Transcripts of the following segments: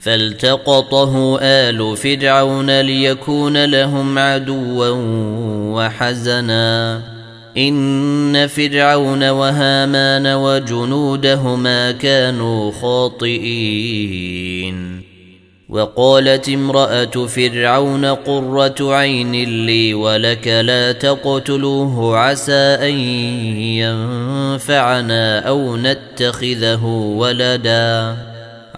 فالتقطه آل فرعون ليكون لهم عدوا وحزنا. إن فرعون وهامان وجنودهما كانوا خاطئين. وقالت امرأة فرعون قرة عين لي ولك لا تقتلوه عسى أن ينفعنا أو نتخذه ولداً.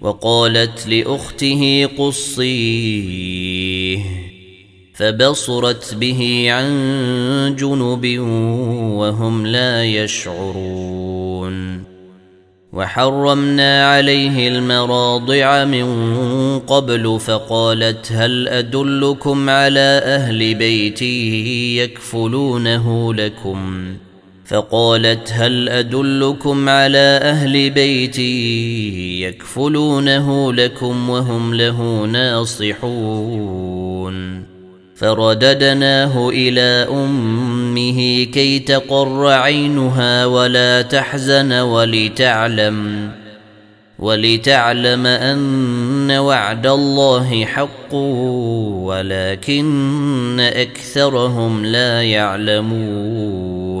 وقالت لأخته قصيه فبصرت به عن جنب وهم لا يشعرون. وحرمنا عليه المراضع من قبل فقالت هل أدلكم على أهل بيتي يكفلونه لكم؟ فقالت هل أدلكم على أهل بيتي يكفلونه لكم وهم له ناصحون؟ فرددناه إلى أمه كي تقر عينها ولا تحزن ولتعلم ولتعلم أن وعد الله حق ولكن أكثرهم لا يعلمون.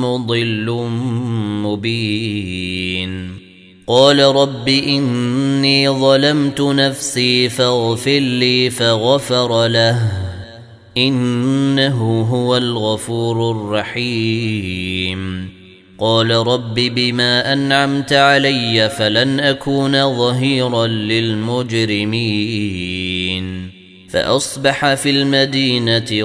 مضل مبين. قال رب إني ظلمت نفسي فاغفر لي فغفر له. إنه هو الغفور الرحيم. قال رب بما أنعمت علي فلن أكون ظهيرا للمجرمين. فأصبح في المدينة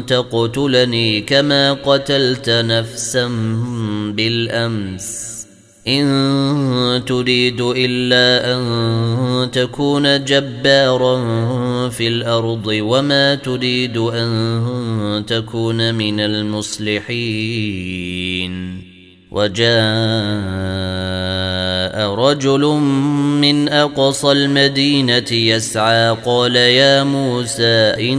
تقتلني كما قتلت نفسا بالأمس. إن تريد إلا أن تكون جبارا في الأرض وما تريد أن تكون من المصلحين. وجاء رجل من أقصى المدينة يسعى قال يا موسى إن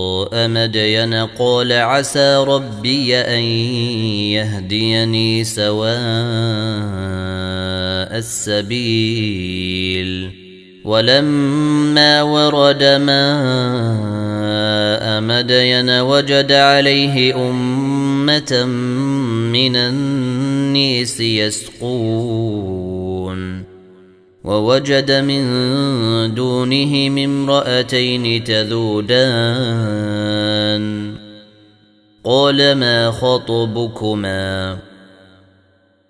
مدين قال عسى ربي أن يهديني سواء السبيل. ولما ورد ماء مدين وجد عليه أمة من النيس يسقون. ووجد من دونهم امرأتين تذودان قال ما خطبكما ؟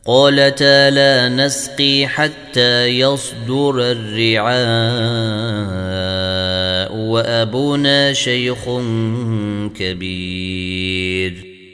قالتا لا نسقي حتى يصدر الرعاء وأبونا شيخ كبير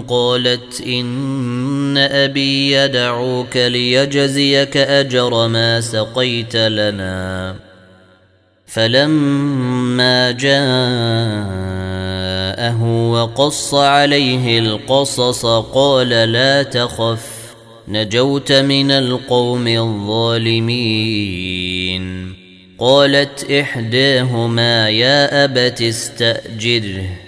قالت إن أبي يدعوك ليجزيك أجر ما سقيت لنا. فلما جاءه وقص عليه القصص قال لا تخف نجوت من القوم الظالمين. قالت إحداهما يا أبت استأجره.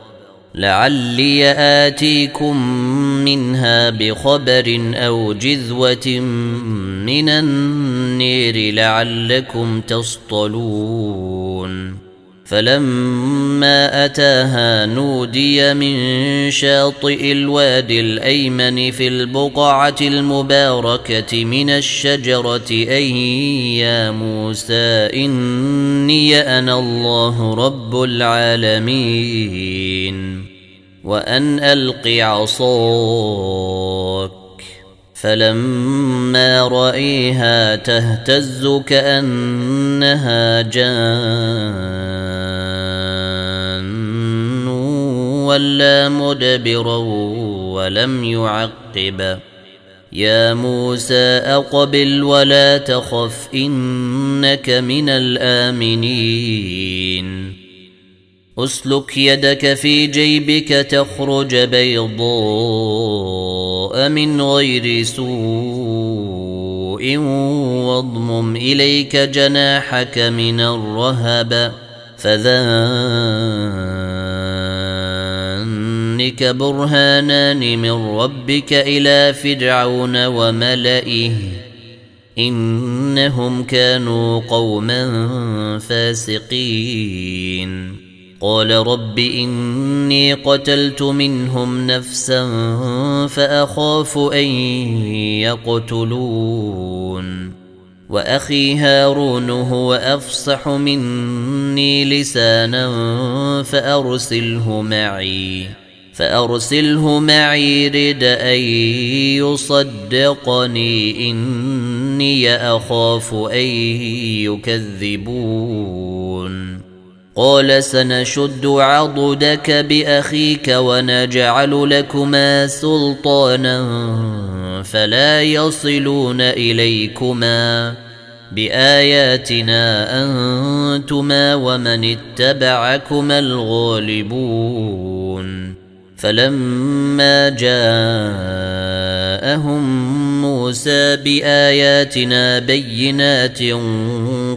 لعلي آتيكم منها بخبر أو جذوة من النير لعلكم تصطلون فلما أتاها نودي من شاطئ الوادي الأيمن في البقعة المباركة من الشجرة أي يا موسى إني أنا الله رب العالمين وأن ألق عصاك. فلما رأيها تهتز كأنها جان. ولا مدبرا ولم يعقب. يا موسى أقبل ولا تخف إنك من الآمنين. أسلك يدك في جيبك تخرج بيضاء من غير سوء واضمم إليك جناحك من الرهب فذانك برهانان من ربك إلى فرعون وملئه إنهم كانوا قوما فاسقين. قال رب إني قتلت منهم نفسا فأخاف أن يقتلون. وأخي هارون هو أفصح مني لسانا فأرسله معي. فأرسله معي رد أن يصدقني إني أخاف أن يكذبون. قال سنشد عضدك بأخيك ونجعل لكما سلطانا فلا يصلون إليكما. بآياتنا أنتما ومن اتبعكما الغالبون. فلما جاءهم موسى بآياتنا بينات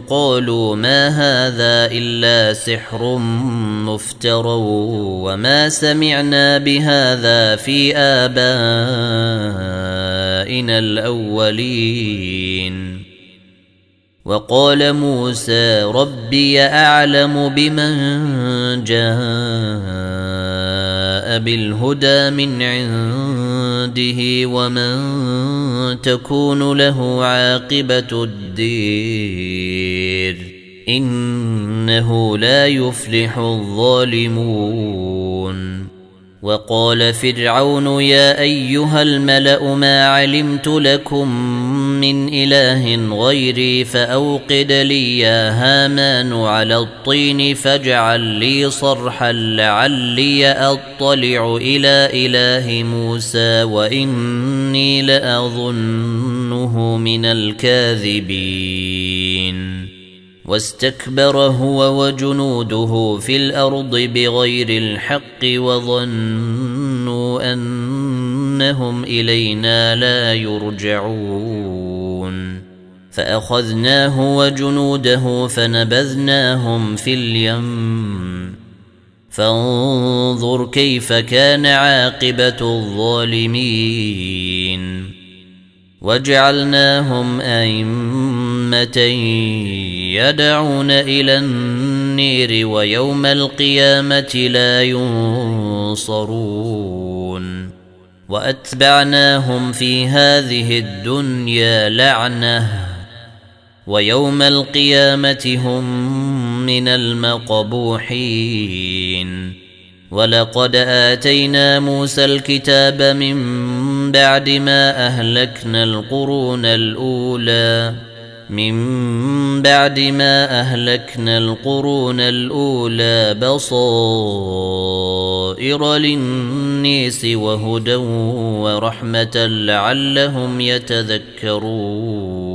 قالوا ما هذا إلا سحر مفترى وما سمعنا بهذا في آبائنا الأولين. وقال موسى ربي أعلم بمن جاء بالهدى من عنده ومن تكون له عاقبة الدير إنه لا يفلح الظالمون وقال فرعون يا أيها الملأ ما علمت لكم من إله غيري فأوقد لي يا هامان على الطين فاجعل لي صرحا لعلي أطلع إلى إله موسى وإني لأظنه من الكاذبين. واستكبر هو وجنوده في الأرض بغير الحق وظنوا أنهم إلينا لا يرجعون. فأخذناه وجنوده فنبذناهم في اليم. فانظر كيف كان عاقبة الظالمين. وجعلناهم أئمة يدعون إلى النير ويوم القيامة لا ينصرون. وأتبعناهم في هذه الدنيا لعنة. ويوم القيامة هم من المقبوحين. ولقد آتينا موسى الكتاب من بعد ما أهلكنا القرون الأولى. من بعد ما أهلكنا القرون الأولى بصائر للنيس وهدى ورحمة لعلهم يتذكرون.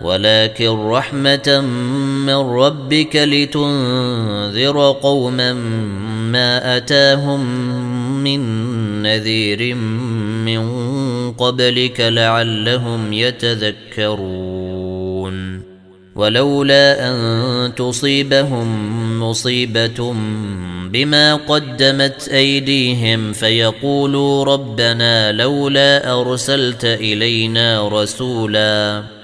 ولكن رحمة من ربك لتنذر قوما ما أتاهم من نذير من قبلك لعلهم يتذكرون. ولولا أن تصيبهم مصيبة بما قدمت أيديهم فيقولوا ربنا لولا أرسلت إلينا رسولاً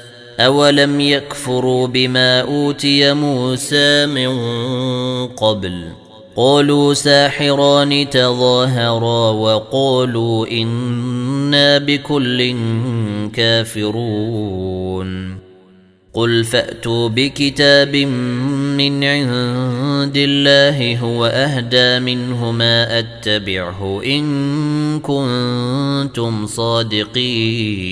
أولم يكفروا بما أوتي موسى من قبل قالوا ساحران تظاهرا وقالوا إنا بكل كافرون قل فأتوا بكتاب من عند الله هو أهدى منهما أتبعه إن كنتم صادقين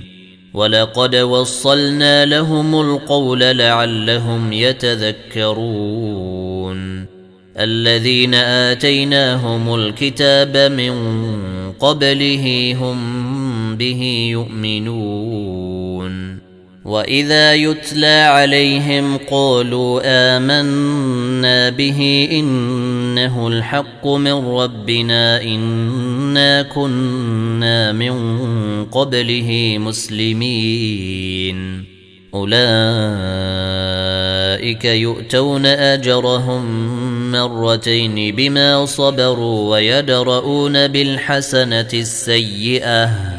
ولقد وصلنا لهم القول لعلهم يتذكرون. الذين آتيناهم الكتاب من قبله هم به يؤمنون. واذا يتلى عليهم قالوا امنا به انه الحق من ربنا انا كنا من قبله مسلمين اولئك يؤتون اجرهم مرتين بما صبروا ويدرؤون بالحسنه السيئه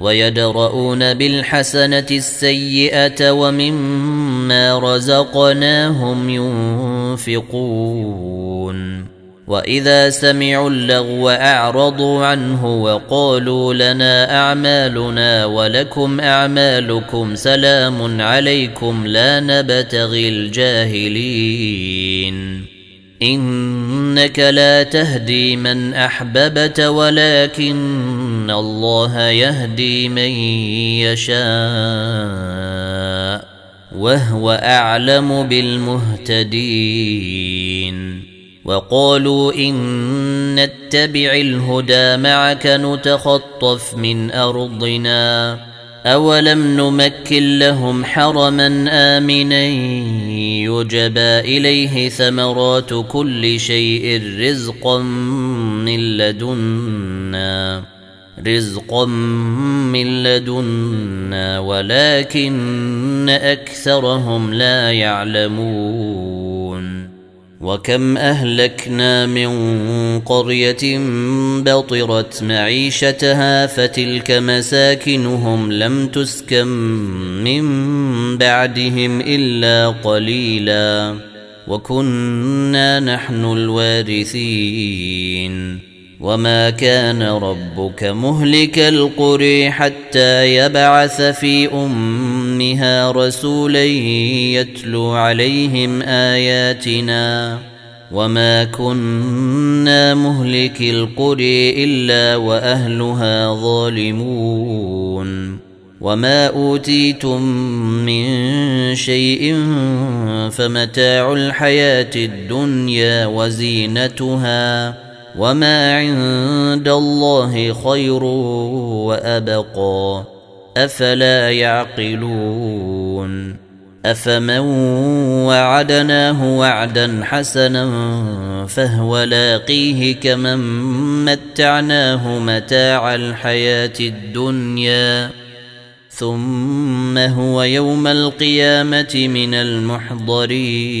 ويدرؤون بالحسنة السيئة ومما رزقناهم ينفقون. وإذا سمعوا اللغو أعرضوا عنه وقالوا لنا أعمالنا ولكم أعمالكم سلام عليكم لا نبتغي الجاهلين. إنك لا تهدي من أحببت ولكن الله يهدي من يشاء وهو اعلم بالمهتدين وقالوا ان نتبع الهدى معك نتخطف من ارضنا أولم نمكن لهم حرما آمنا يجبى إليه ثمرات كل شيء رزقا من لدنا رزقا من لدنا ولكن أكثرهم لا يعلمون وكم اهلكنا من قريه بطرت معيشتها فتلك مساكنهم لم تسكن من بعدهم الا قليلا وكنا نحن الوارثين وما كان ربك مهلك القري حتى يبعث في امها رسولا يتلو عليهم اياتنا وما كنا مهلك القري الا واهلها ظالمون وما اوتيتم من شيء فمتاع الحياة الدنيا وزينتها وما عند الله خير وابقى افلا يعقلون أفمن وعدناه وعدا حسنا فهو لاقيه كمن متعناه متاع الحياة الدنيا ثم هو يوم القيامة من المحضرين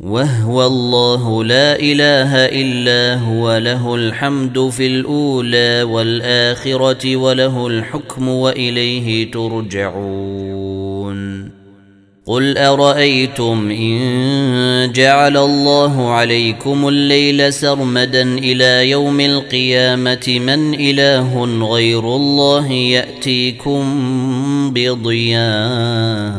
وهو الله لا إله إلا هو له الحمد في الأولى والآخرة وله الحكم وإليه ترجعون. قل أرأيتم إن جعل الله عليكم الليل سرمدا إلى يوم القيامة من إله غير الله يأتيكم بضياء؟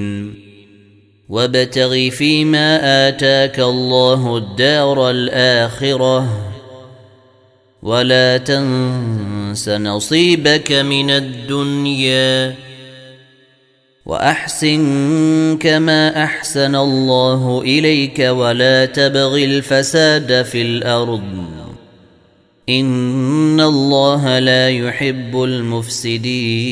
وابتغ فيما آتاك الله الدار الآخرة ولا تنس نصيبك من الدنيا وأحسن كما أحسن الله إليك ولا تبغ الفساد في الأرض إن الله لا يحب المفسدين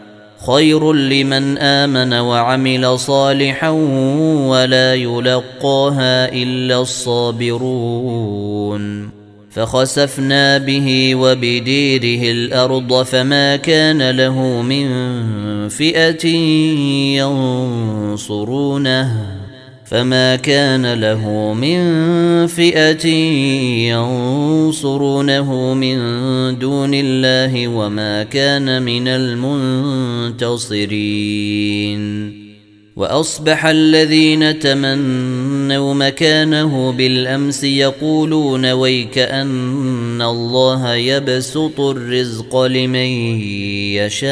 خير لمن آمن وعمل صالحا ولا يلقاها إلا الصابرون. فخسفنا به وبديره الأرض فما كان له من فئة ينصرونه. فما كان له من فئة ينصرونه من دون الله وما كان من المنتصرين. وأصبح الذين تمنوا مكانه بالأمس يقولون ويك أن الله يبسط الرزق لمن يشاء.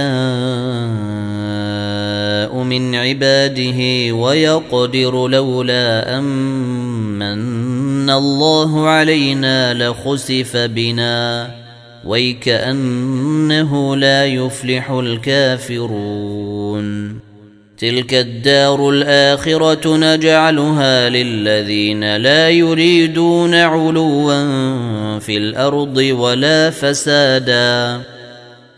من عباده ويقدر لولا امن الله علينا لخسف بنا. ويكأنه لا يفلح الكافرون. تلك الدار الآخرة نجعلها للذين لا يريدون علوا في الأرض ولا فسادا.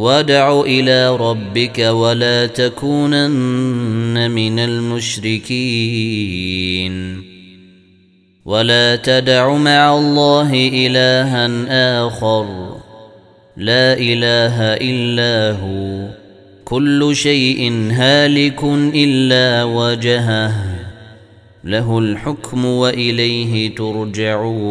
وادع إلى ربك ولا تكونن من المشركين. ولا تدع مع الله إلها آخر. لا إله إلا هو. كل شيء هالك إلا وجهه. له الحكم وإليه ترجعون.